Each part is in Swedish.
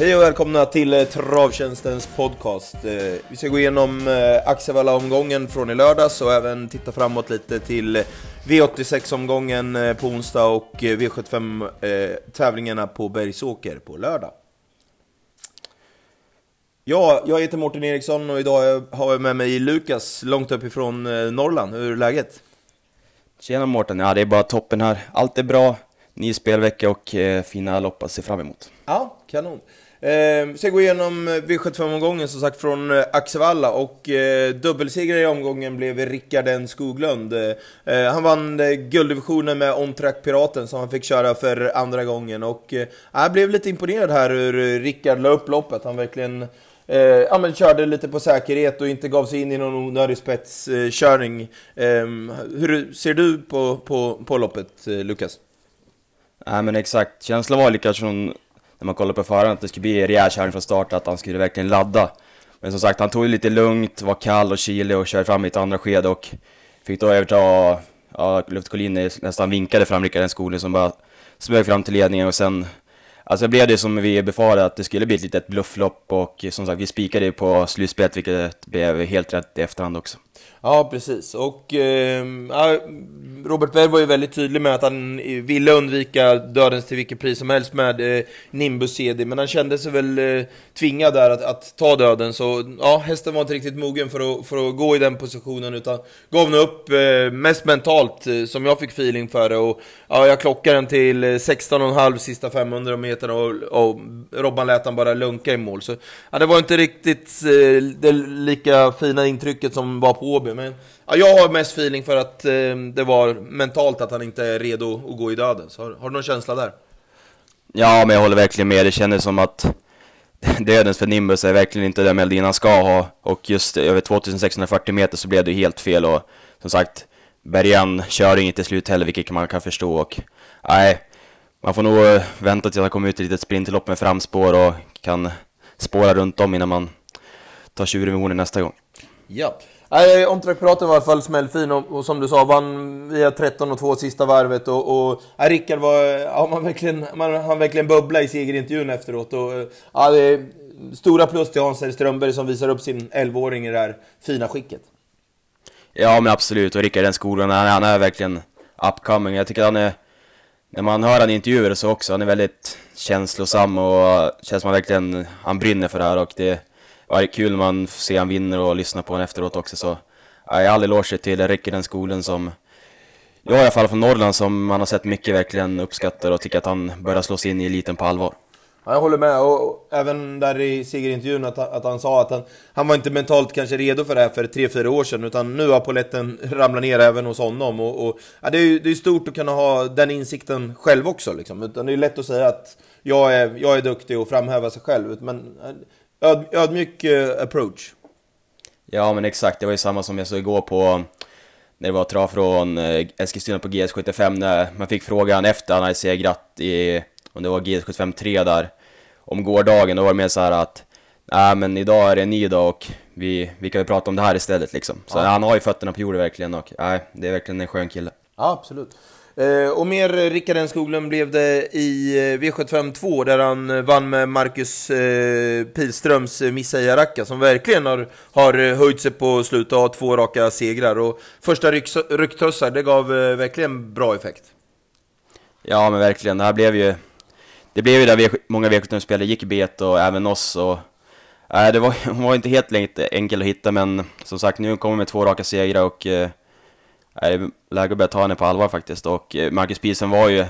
Hej och välkomna till eh, Travtjänstens podcast. Eh, vi ska gå igenom eh, Axevalla-omgången från i lördags och även titta framåt lite till V86-omgången på onsdag och V75-tävlingarna på Bergsåker på lördag. Ja, jag heter Mårten Eriksson och idag har jag med mig Lukas långt uppifrån Norrland. Hur är läget? Tjena Mårten, ja det är bara toppen här. Allt är bra, ny spelvecka och eh, fina lopp att se fram emot. Ja, kanon. Eh, vi ska gå igenom eh, V75-omgången som sagt från eh, Axevalla och eh, dubbelsegrare i omgången blev Rickard N Skoglund. Eh, eh han vann eh, gulddivisionen med On-Track Piraten som han fick köra för andra gången och eh, jag blev lite imponerad här hur Rickard la upp loppet. Han verkligen eh, ja, men körde lite på säkerhet och inte gav sig in i någon onödig spetskörning. Eh, hur ser du på, på, på loppet, eh, Lukas? Nej men exakt, känslan var lika som när man kollade på förhand att det skulle bli rejäl körning från start, att han skulle verkligen ladda. Men som sagt, han tog det lite lugnt, var kall och kylig och körde fram i ett andra skede och fick då överta, ja, Luftkolin nästan vinkade fram Rickard den skolan som bara smög fram till ledningen och sen Alltså blev det som vi befarade att det skulle bli ett litet blufflopp och som sagt vi spikade ju på slutspelet vilket blev helt rätt i efterhand också. Ja, precis. Och eh, Robert Berg var ju väldigt tydlig med att han ville undvika dödens till vilket pris som helst med eh, Nimbus CD, men han kände sig väl eh, tvingad där att, att, ta döden, så ja, hästen var inte riktigt mogen för att, för att gå i den positionen, utan gav nog upp eh, mest mentalt, eh, som jag fick feeling för det, och ja, jag klockade den till eh, 16,5 sista 500 meter och, och Robban lät han bara lunka i mål, så ja, det var inte riktigt eh, det lika fina intrycket som var på Åby, men ja, jag har mest feeling för att eh, det var mentalt att han inte är redo att gå i döden. Så har, har du någon känsla där? Ja, men jag håller verkligen med. Det kändes som att dödens för Nimbus är verkligen inte den melodin han ska ha. Och just över 2640 meter så blev det helt fel och som sagt, Bergan kör inget till slut heller, vilket man kan förstå. Och nej, man får nog eh, vänta tills han kommer ut i ett litet sprintlopp med framspår och kan spåra runt om innan man tar tjurvisionen nästa gång. Ja. Nej, Piraten var i alla fall smällfin och, och som du sa, vann via 13 och 2 sista varvet och, och ja, Rickard var, ja, man verkligen, man, han verkligen bubbla i segerintervjun efteråt och ja, det är stora plus till Hans Strömberg som visar upp sin 11-åring i det här fina skicket. Ja men absolut, och Rickard den skolan, han, han är verkligen upcoming. Jag tycker han är, när man hör han i intervjuer så också, han är väldigt känslosam och känns som han verkligen, han brinner för det här och det var kul när man ser han vinner och lyssnar på honom efteråt också så jag har aldrig eloge till Rickard den skolan som jag i alla fall från Norrland som man har sett mycket verkligen uppskattar och tycker att han börjar slå sig in i eliten på allvar. Ja, jag håller med, och, och även där i segerintervjun att, att han sa att han, han var inte mentalt kanske redo för det här för 3-4 år sedan, utan nu har poletten ramlat ner även hos honom. Och, och ja, det är ju det är stort att kunna ha den insikten själv också, liksom. utan det är lätt att säga att jag är, jag är duktig och framhäva sig själv, men öd, ödmjuk uh, approach. Ja men exakt, det var ju samma som jag såg igår på när det var trav från eh, Eskilstuna på GS75 när man fick frågan efter han hade segrat i, om det var GS75 3 där, om gårdagen, då var det mer så här att Nej men idag är det en ny dag och vi, vi kan väl prata om det här istället liksom. Så ja. han har ju fötterna på jorden verkligen och nej, det är verkligen en skön kille. Ja, absolut. Eh, och mer eh, Rickard N Skoglund blev det i eh, V75 2 där han vann med Marcus Pilströms Missa Racka som verkligen har, har höjt sig på slutet och har två raka segrar. Och första rycktussar, det gav verkligen bra effekt. Ja men verkligen, det här blev ju... Det blev ju där v många V75-spelare gick bet och även oss och... Äh, det var, var inte helt enkelt att hitta men som sagt nu kommer vi med två raka segrar och... Eh, är det läge att börja ta henne på allvar faktiskt. Och eh, Marcus Pilsen var ju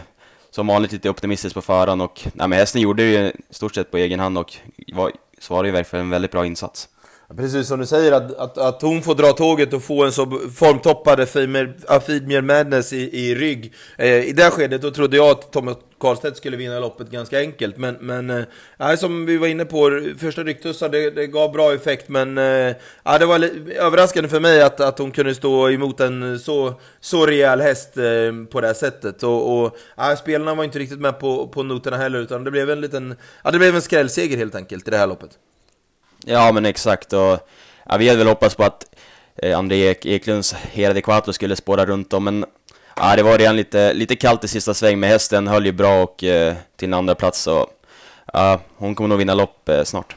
som vanligt lite optimistisk på förhand och nej, men hästen gjorde ju i stort sett på egen hand och var, svarade ju verkligen en väldigt bra insats. Precis som du säger, att, att, att hon får dra tåget och få en så formtoppad Afidmir Madness i, i rygg. Eh, I det skedet då trodde jag att Thomas Karlstedt skulle vinna loppet ganska enkelt. Men, men eh, som vi var inne på, första ryktussar det, det gav bra effekt. Men eh, det var överraskande för mig att, att hon kunde stå emot en så, så rejäl häst eh, på det här sättet. Och, och eh, spelarna var inte riktigt med på, på noterna heller, utan det blev en liten, ja, det blev en skrällseger helt enkelt i det här loppet. Ja men exakt och ja, vi hade väl hoppats på att eh, André Ek Eklunds Hera Quattro skulle spåra runt om men ja, det var redan lite, lite kallt i sista sväng men hästen höll ju bra och eh, till en andra plats så ja, hon kommer nog vinna lopp eh, snart.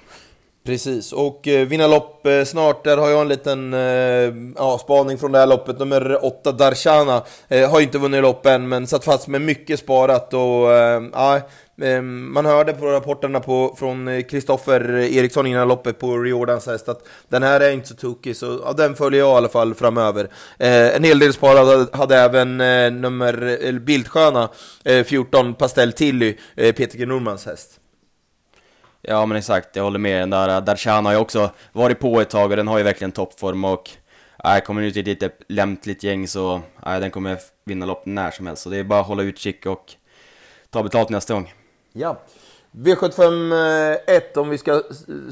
Precis, och eh, vinna lopp eh, snart, där har jag en liten eh, ja, spaning från det här loppet. Nummer 8, Darshana, eh, har inte vunnit lopp än, men satt fast med mycket sparat och eh, ja, eh, man hörde på rapporterna på, från Kristoffer Eriksson innan loppet på Riordans häst att den här är inte så tokig, så ja, den följer jag i alla fall framöver. Eh, en hel del sparad hade, även eh, nummer, Bildsköna, 14, eh, Pastell Tilly, eh, Peter G. Normans häst. Ja men exakt, jag håller med. Den där eh, Darshan har ju också varit på ett tag och den har ju verkligen toppform och äh, kommer ut i ett lite lämpligt gäng så äh, den kommer vinna lopp när som helst. Så det är bara att hålla utkik och ta betalt nästa gång. Ja. V75 1, eh, om vi ska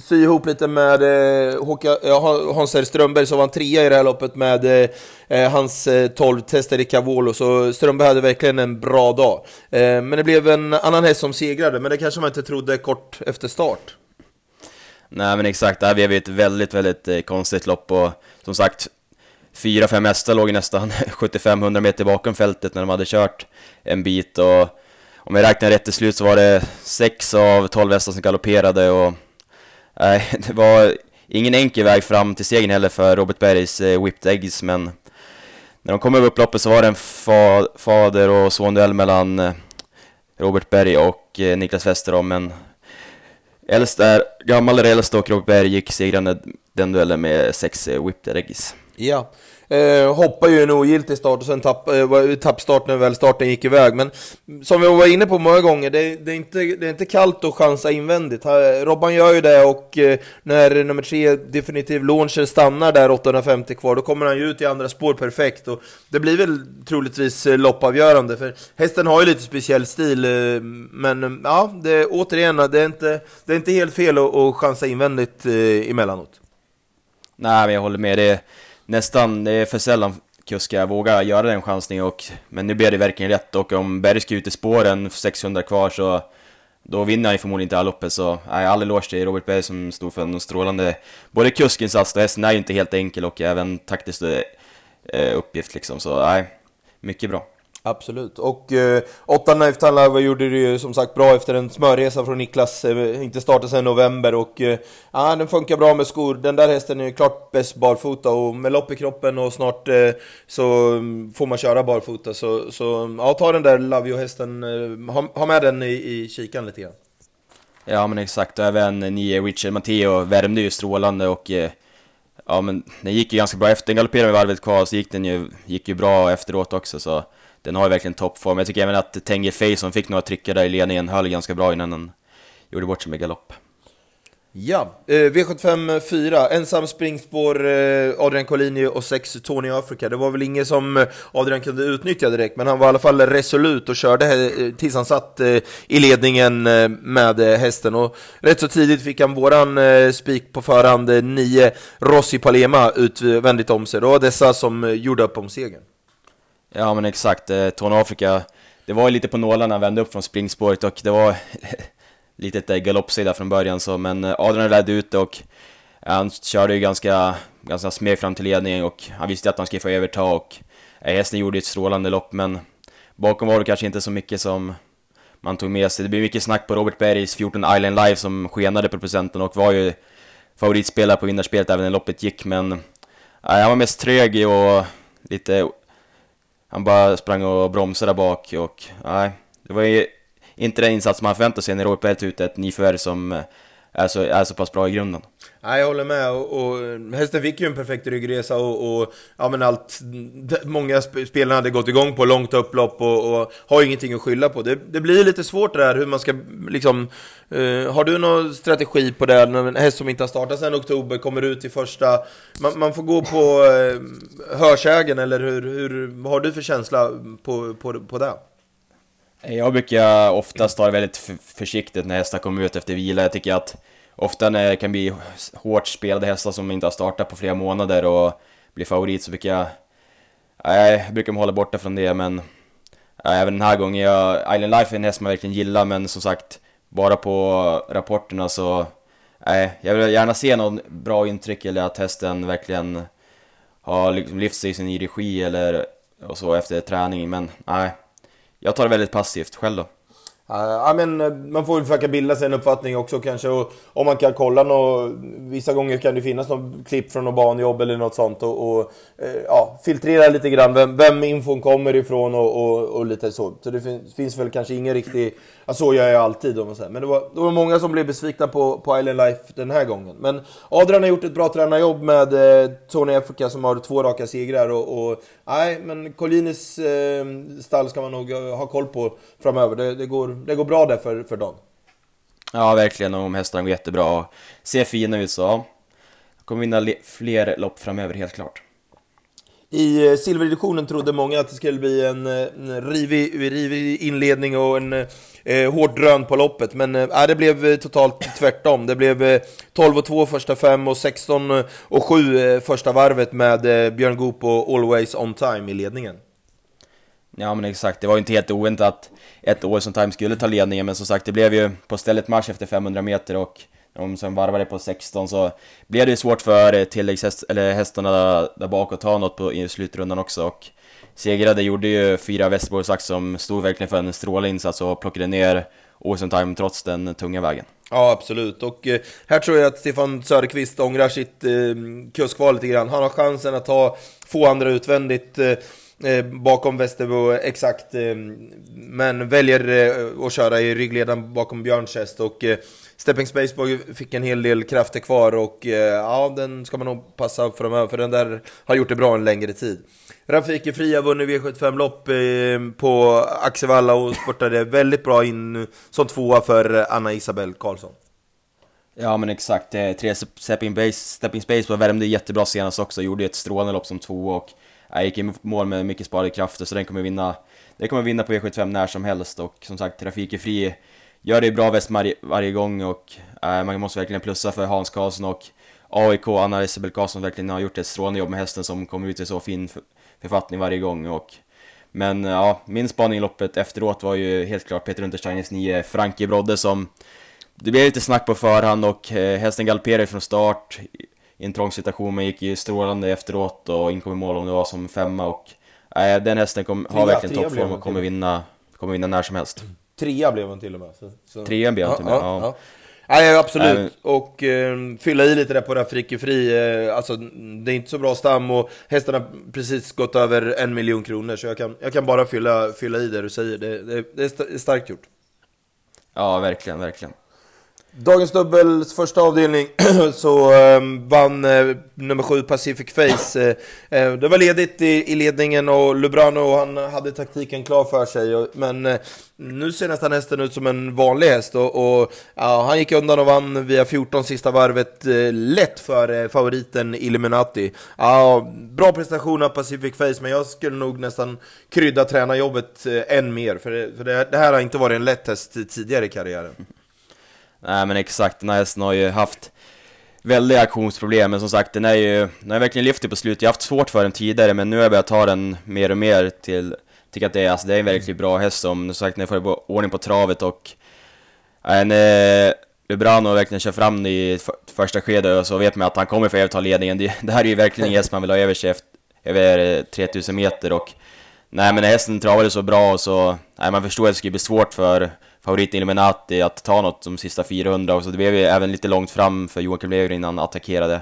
sy ihop lite med eh, Hans R. Strömberg som vann trea i det här loppet med eh, eh hans eh, 12 tester i Cavolo, så Strömberg hade verkligen en bra dag. Eh, men det blev en annan häst som segrade, men det kanske man inte trodde kort efter start. Nej men exakt, det här blev ett väldigt, väldigt eh, konstigt lopp och som sagt Fyra, fem hästar låg nästan 75-100 meter bakom fältet när de hade kört en bit och om jag räknar rätt till slut så var det sex av tolv hästar som galopperade och nej, det var ingen enkel väg fram till segern heller för Robert Bergs eh, Whipped Eggs, men när de kom över upploppet så var det en fa fader och sonduell mellan eh, Robert Berg och eh, Niklas Westerholm, men äldst är, gammal är äldst och Robert Berg gick segrande den duellen med sex eh, Whipped Eggs. Ja, Eh, hoppar ju en ogiltig start och sen tapp, eh, tappstart när väl starten gick iväg. Men som vi var inne på många gånger, det, det, är, inte, det är inte kallt att chansa invändigt. Robban gör ju det och eh, när nummer tre definitiv launcher stannar där 850 kvar, då kommer han ju ut i andra spår perfekt. Och det blir väl troligtvis eh, loppavgörande, för hästen har ju lite speciell stil. Eh, men eh, ja, det, återigen, det är, inte, det är inte helt fel att, att chansa invändigt eh, emellanåt. Nej, men jag håller med. Det nästan, det är för sällan kuskar vågar göra den chansningen och men nu blir det verkligen rätt och om Berg ska ut i spåren 600 kvar så då vinner han ju förmodligen inte loppet så nej, all eloge till Robert Berg som stod för en strålande både kuskinsats och hästen är ju inte helt enkel och även taktiskt eh, uppgift liksom så nej, mycket bra. Absolut, och eh, åtta Knife Time gjorde det ju som sagt bra efter en smörresa från Niklas, eh, inte startat sedan november och eh, ja, den funkar bra med skor. Den där hästen är ju klart bäst barfota och med lopp i kroppen och snart eh, så mm, får man köra barfota. Så, så mm, ja, ta den där Love You-hästen, eh, ha, ha, med den i, i kikan lite grann. Ja men exakt, och även nio Richard Matteo värmde ju strålande och eh, ja men den gick ju ganska bra efter, den galopperade med varvet kvar så gick den ju, gick ju bra efteråt också så den har ju verkligen toppform. Jag tycker även att Tengi Fey som fick några tryckare där i ledningen höll ganska bra innan den gjorde bort sig med galopp. Ja, eh, V75 4, ensam springspår eh, Adrian Collini och 6 Tony Afrika. Det var väl ingen som eh, Adrian kunde utnyttja direkt, men han var i alla fall resolut och körde eh, tills han satt eh, i ledningen eh, med eh, hästen. Och rätt så tidigt fick han våran eh, spik på förhand, 9 Rossi Palema utvändigt om sig. Det var dessa som gjorde upp om segern. Ja men exakt, eh, Tony Afrika, det var ju lite på nålarna när han vände upp från springspåret och det var lite eh, galoppsida från början så, men eh, Adrian ledde ut och eh, han körde ju ganska, ganska smeg fram till ledningen och han visste att han skulle få överta och eh, hästen gjorde ett strålande lopp men bakom var det kanske inte så mycket som man tog med sig. Det blev mycket snack på Robert Bergs 14 Island Live som skenade på procenten och var ju favoritspelare på vinnarspelet även när loppet gick men han var mest trög och lite han bara sprang och bromsade där bak och nej, det var ju inte den insats man förväntade sig när Robert Pelt ut ett nyförvärv som eh, är så, är så pass bra i grunden. Nej, jag håller med. Och, och hästen fick ju en perfekt ryggresa och, och ja, men allt, många spelarna hade gått igång på långt upplopp och, och har ingenting att skylla på. Det, det blir lite svårt det där hur man ska liksom... Uh, har du någon strategi på det? En häst som inte har startat sedan oktober kommer ut i första... Man, man får gå på uh, hörsägen eller hur, hur, vad har du för känsla på, på, på det? Jag brukar oftast ta det väldigt försiktigt när hästar kommer ut efter vila. Jag tycker att ofta när det kan bli hårt spelade hästar som inte har startat på flera månader och blir favorit så brukar jag... Nej, jag brukar hålla borta från det men... Även den här gången, jag, Island Life är en häst man verkligen gillar men som sagt, bara på rapporterna så... Nej, jag vill gärna se något bra intryck eller att hästen verkligen har liksom lyft sig i sin regi eller och så efter träning men nej. Jag tar det väldigt passivt själv då. Eh, ja, men eh, man får väl försöka bilda sig en uppfattning också kanske. Och om man kan kolla något, Vissa gånger kan det finnas något klipp från något banjobb eller något sånt. Och, och eh, ja, filtrera lite grann vem, vem infon kommer ifrån och, och, och lite så. Så det finns, finns väl kanske ingen riktig... Ja, så gör jag alltid om man säger. Men det var, det var många som blev besvikna på, på Island Life den här gången. Men Adrian har gjort ett bra tränarjobb med eh, Tony Africa som har två raka segrar. Och, och nej, men Collinis eh, stall ska man nog ha koll på framöver. Det, det går det går bra där för, för Don. Ja, verkligen. Och hästarna går jättebra och ser fina ut så. Kommer vinna fler lopp framöver, helt klart. I eh, silvereditionen trodde många att det skulle bli en, eh, en rivig, rivig inledning och en eh, hårt drön på loppet, men eh, det blev totalt tvärtom. Det blev 12 och 2 första fem och 16 och 7 första varvet med eh, Björn Goop och Always On Time i ledningen. Ja men exakt, det var ju inte helt oväntat att ett år som Time skulle ta ledningen, men som sagt det blev ju på stället match efter 500 meter och om som varvade på 16 så blev det ju svårt för eh, tilläggshäst, eller hästarna där bak att ta något på, i slutrundan också och segrade gjorde ju fyra Västerborgsax som stod verkligen för en strålande insats och plockade ner Åsen Time trots den tunga vägen. Ja, absolut. Och eh, här tror jag att Stefan Söderqvist ångrar sitt eh, kuskval lite grann. Han har chansen att ta få andra utvändigt. Eh, Eh, bakom Västerbo exakt, eh, men väljer eh, att köra i ryggledaren bakom Björnshäst. och Stepping Spaceboy fick en hel del krafter kvar och ja, den ska man nog passa framöver för den där har gjort det bra en längre tid. Rafiki Fria har vunnit V75-lopp på Axevalla och spurtade väldigt bra in som tvåa för Anna Isabel Karlsson. Ja men exakt, tre Stepping, Base, Stepping Space värmde jättebra senast också, gjorde ett strålande lopp som tvåa och jag gick i mål med mycket sparade krafter så den kommer vinna. Den kommer vinna på V75 när som helst och som sagt trafik är fri. Gör det bra väst varje, varje gång och eh, man måste verkligen plussa för Hans Karlsson och AIK, Anna Isabel Karlsson verkligen har gjort ett strålande jobb med hästen som kommer ut i så fin författning varje gång och men eh, ja, min spaning i loppet efteråt var ju helt klart Peter Untersteiners 9 Frankie Brodde som Det blev lite snack på förhand och eh, hästen galopperade från start i en trång situation, men gick ju strålande efteråt och inkom i mål om det var som femma och äh, den hästen kom, har verkligen toppform och kommer vinna, kommer vinna när som helst. Trea blev han till och med. Så, så. Trea blev han till och med, ja. ja. Nej, absolut. Äh, och eh, fylla i lite där på Rafriki Fri. Eh, alltså, det är inte så bra stam och hästarna har precis gått över en miljon kronor. Så jag kan, jag kan bara fylla, fylla i det du säger. Det, det, det är starkt gjort. Ja, verkligen, verkligen. Dagens dubbels första avdelning så eh, vann eh, nummer 7 Pacific Face. Eh, eh, det var ledigt i, i, ledningen och Lubrano han hade taktiken klar för sig. Och, men eh, nu ser nästan hästen ut som en vanlig häst och, och ja, han gick undan och vann via 14 sista varvet eh, lätt för eh, favoriten Illuminati. Ja, bra prestation av Pacific Face men jag skulle nog nästan krydda tränarjobbet eh, än mer för, det, för det, det här har inte varit en lätt häst tidigare i karriären. Nej men exakt, den här hästen har ju haft väldiga aktionsproblem, men som sagt den är ju, den har verkligen lyft på slutet. Jag har haft svårt för den tidigare, men nu har jag börjat ta den mer och mer till, tycker att det är, alltså, det är en verkligt bra häst som, som sagt, när jag får ordning på travet och en eh, Lubrano verkligen kör fram i första skedet och så vet man att han kommer få överta ledningen. Det, det här är ju verkligen en häst man vill ha över sig efter, över eh, 3000 meter och nej men hästen travade så bra och så, nej man förstår att det skulle bli svårt för favorit Illuminati att ta något de sista 400 och så det blev ju även lite långt fram för Joakim Lever innan han attackerade.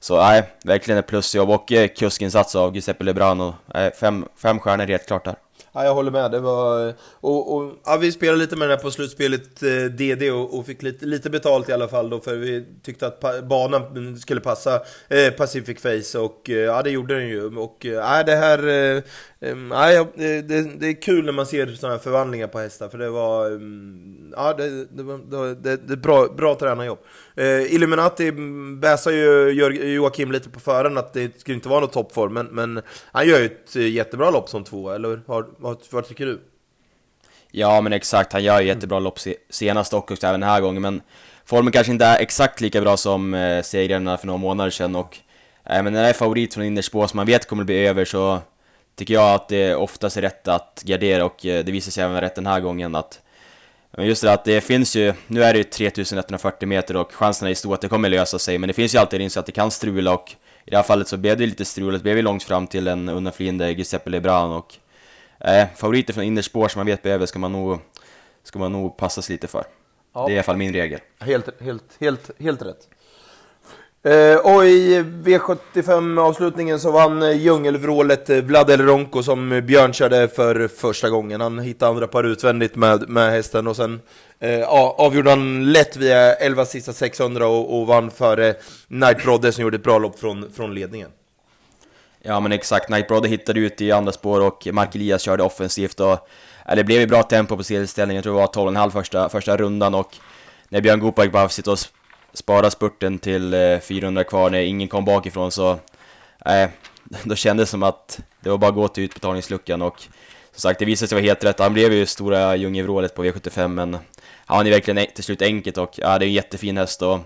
Så nej, verkligen ett plusjobb och eh, kuskinsats av Giuseppe Lebrano. Nej, fem, fem stjärnor helt klart där. Ja, jag håller med. Det var, och, och, ja, vi spelade lite med den här på slutspelet eh, DD och, och, fick lite, lite betalt i alla fall då, för vi tyckte att banan skulle passa eh, Pacific Face och eh, ja, det gjorde den ju. Och eh, det här... Eh, eh, eh, det, det, är kul när man ser sådana här förvandlingar på hästar, för det var... Mm, Ja, det, det, det, det, är bra, bra tränarjobb. Eh, Illuminati bäsar ju Joakim lite på förhand att det skulle inte vara något toppform, men, men han gör ju ett eh, jättebra lopp som två, eller har, vad, vad tycker du? Ja men exakt, han gör ju jättebra lopp senast och också även den här gången men formen kanske inte är exakt lika bra som eh, segrarna för några månader sedan och eh, men när det är favorit från innerspår som man vet kommer bli över så tycker jag att det oftast är rätt att gardera och eh, det visar sig även rätt den här gången att men just det att det finns ju, nu är det ju 3140 meter och chanserna är stora att det kommer lösa sig men det finns ju alltid risk att det kan strula och i det här fallet så blev det lite struligt, blev ju långt fram till en undanflyende Giuseppe Lebran och Eh, favoriter från innerspår som man vet behöver ska man nog ska man nog passa sig lite för. Ja. Det är i alla fall min regel. Helt, helt, helt, helt rätt. Eh, och i V75-avslutningen så vann eh, djungelvrålet eh, Vlad Vladel Ronko som eh, Björn körde för första gången. Han hittade andra par utvändigt med, med hästen och sen eh, avgjorde han lätt via 11 sista 600 och, och vann före Knight Brodde som gjorde ett bra lopp från, från ledningen. Ja men exakt, Knight Brodde hittade ut i andra spår och Mark Elias körde offensivt och ja, det blev ju bra tempo på sedelställningen, jag tror det var 12,5 första, första rundan och när Björn Gopak bara sitter och spara spurten till eh, 400 kvar när ingen kom bakifrån så nej, då kändes det som att det var bara att gå till utbetalningsluckan och som sagt, det visade sig vara helt rätt. Han blev ju stora Ljungevrålet på V75 men han är verkligen till slut enkelt och ja, det är en jättefin häst och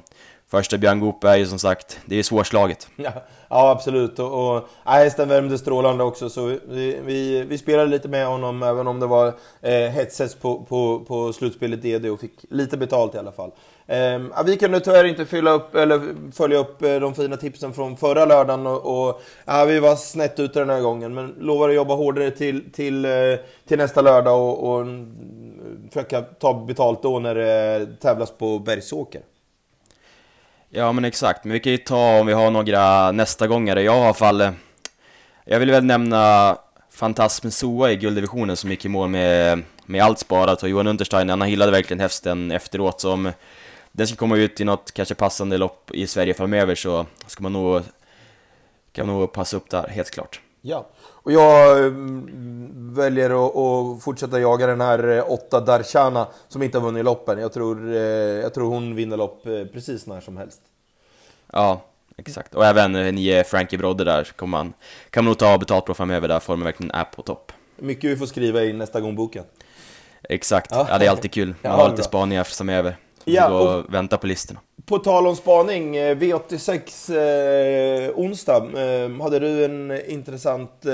första Björn Goop är ju som sagt, det är svårslaget. Ja, ja absolut. Och, och ja, hästen värmde strålande också, så vi, vi, vi spelade lite med honom även om det var eh, hetshets på, på, på slutspelet DD och fick lite betalt i alla fall. Eh, vi kunde tyvärr inte fylla upp, eller följa upp eh, de fina tipsen från förra lördagen och, och ja, vi var snett ute den här gången men lovar att jobba hårdare till, till, eh, till nästa lördag och, och mm, försöka ta betalt då när det tävlas på Bergsåker. Ja men exakt, men vi kan ju ta om vi har några nästa gångare. Jag har i alla fall... Eh, jag vill väl nämna Fantasmen Soa i gulddivisionen som gick i mål med, med allt sparat och Johan Unterstein, han gillade verkligen hästen efteråt som den ska komma ut i något kanske passande lopp i Sverige framöver så ska man nog kan man nog passa upp där, helt klart. Ja, och jag mm, väljer att, fortsätta jaga den här eh, åtta Darshana som inte har vunnit loppen. Jag tror, eh, jag tror hon vinner lopp eh, precis när som helst. Ja, exakt. Och även nio Frankie Brodde där kommer man, kan man nog ta betalt på framöver, där formen verkligen är på topp. Mycket vi får skriva i nästa gång boken. Exakt, Ja. ja. det är alltid kul. Man Ja, har bra. spaningar framöver. Ja, och och- vänta på listorna. På tal om spaning, eh, V86 eh, onsdag. Eh, hade du en intressant, eh,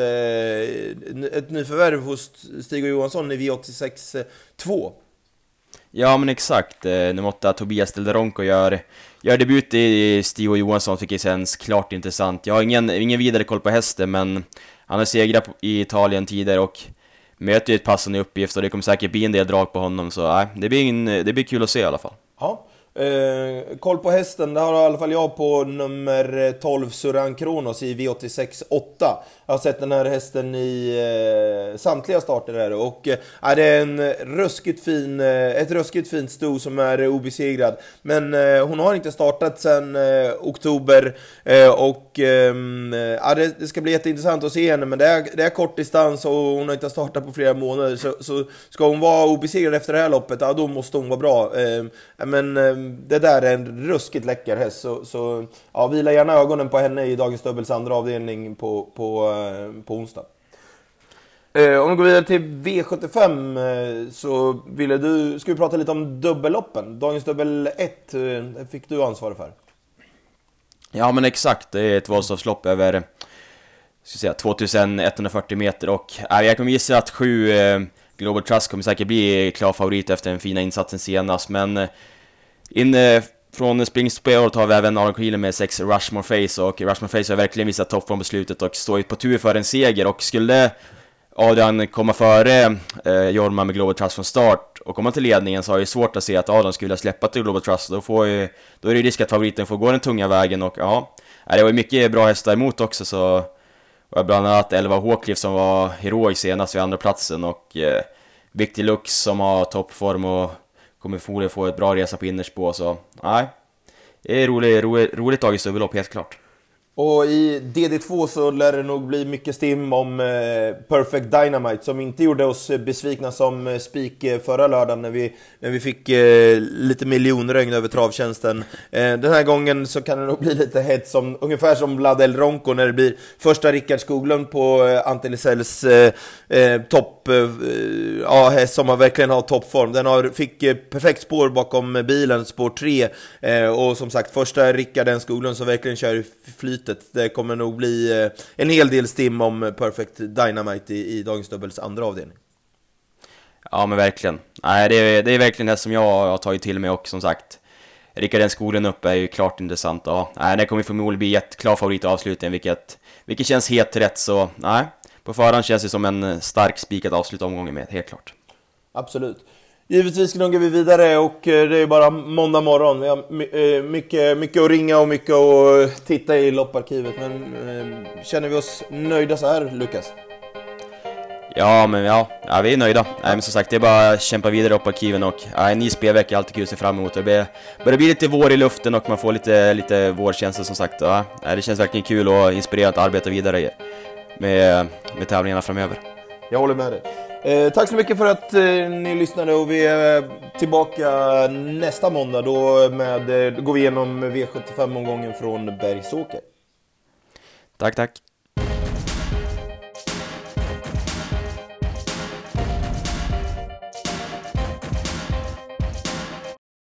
ett nyförvärv hos Stig och Johansson i V86 eh, 2? Ja men exakt, eh, nummer åtta Tobias Delderonko gör, gör debut i Stig och Johansson, tycker jag känns klart intressant. Jag har ingen, ingen vidare koll på hästen, men han har segrat i Italien tidigare och möter ju ett passande uppgift och det kommer säkert bli en del drag på honom, så nej, det, blir en, det blir kul att se i alla fall. Ja. Eh, koll på hästen, det har i alla fall jag på nummer 12 Suran Kronos i V86 8. Jag har sett den här hästen i eh, samtliga starter här och eh, det är en ruskigt fin, eh, ett ruskigt fint sto som är obesegrad. Men eh, hon har inte startat sedan eh, oktober eh, och eh, det, det ska bli jätteintressant att se henne men det är, det är kort distans och hon har inte startat på flera månader så, så ska hon vara obesegrad efter det här loppet, ja då måste hon vara bra. Eh, men eh, det där är en ruskigt läcker häst så, så ja, vila gärna ögonen på henne i Dagens Dubbels andra avdelning på, på, eh, på onsdag. Eh, om vi går vidare till V75 eh, så ville du, ska vi prata lite om dubbelloppen. Dagens Dubbel 1 eh, fick du ansvar för. Ja men exakt, det är ett Vasaloppslopp över ska säga, 2140 meter och äh, jag kommer gissa att sju eh, Global Trust kommer säkert bli klar favorit efter den fina insatsen senast men eh, in från springspåret har vi även Aron Kielen med sex Rushmore Face och Rushmore Face har verkligen visat toppform på slutet och står ju på tur för en seger. Och skulle Adrian komma före eh, Jorma med Global Trust från start och komma till ledningen så har jag svårt att se att Adrian skulle släppa till Global Trust. Då, får ju, då är det ju risk att favoriten får gå den tunga vägen och ja, det var ju mycket bra hästar emot också så och bland annat 11 Håkliff som var heroisk senast vid andra platsen och eh, Victor Lux som har toppform och kommer förmodligen få ett bra resa på innerspå så nej. Det är roligt, roligt, roligt dagens dubbellopp helt klart. Och i DD2 så lär det nog bli mycket stim om eh, Perfect Dynamite som inte gjorde oss besvikna som eh, spik eh, förra lördagen när vi, när vi fick lite miljonregn över travtjänsten. Den här gången så kan det nog bli lite hets som, ungefär som Vlad El Ronco när det blir första Rickard Skoglund på eh, Lisells eh, eh, topp, eh, ja häst som har verkligen har toppform. Den har, fick perfekt spår bakom bilen, spår 3 eh, och som sagt första Rickard Skoglund som verkligen kör i flytet. Det kommer nog bli eh, en hel del stim om Perfect Dynamite i, i Dagens Dubbels andra avdelning. Ja men verkligen. Nej, det är, det är verkligen det som jag har tagit till mig och som sagt Rickard den skolan upp är ju klart intressant. Ja, nej, det kommer förmodligen bli ett klar favorit i avslutningen vilket, vilket känns helt rätt så nej. På förhand känns det som en stark spik att avsluta omgången med, helt klart. Absolut. Givetvis gnuggar vi vidare och eh, det är bara måndag morgon. Vi har eh, mycket, mycket att ringa och mycket att titta i lopparkivet. Men eh, känner vi oss nöjda så här, Lukas? Ja, men ja, ja vi är nöjda. Nej, men som sagt, det är bara att kämpa vidare upp arkiven och ja, en ny spelvecka är alltid kul att se fram emot. Det börjar, börjar bli lite vår i luften och man får lite, lite vårkänsla som sagt. Ja, det känns verkligen kul och inspirerande att arbeta vidare med, med tävlingarna framöver. Jag håller med dig. Eh, tack så mycket för att eh, ni lyssnade och vi är eh, tillbaka nästa måndag. Då, med, eh, då går vi igenom V75-omgången från Bergsåker. Tack, tack.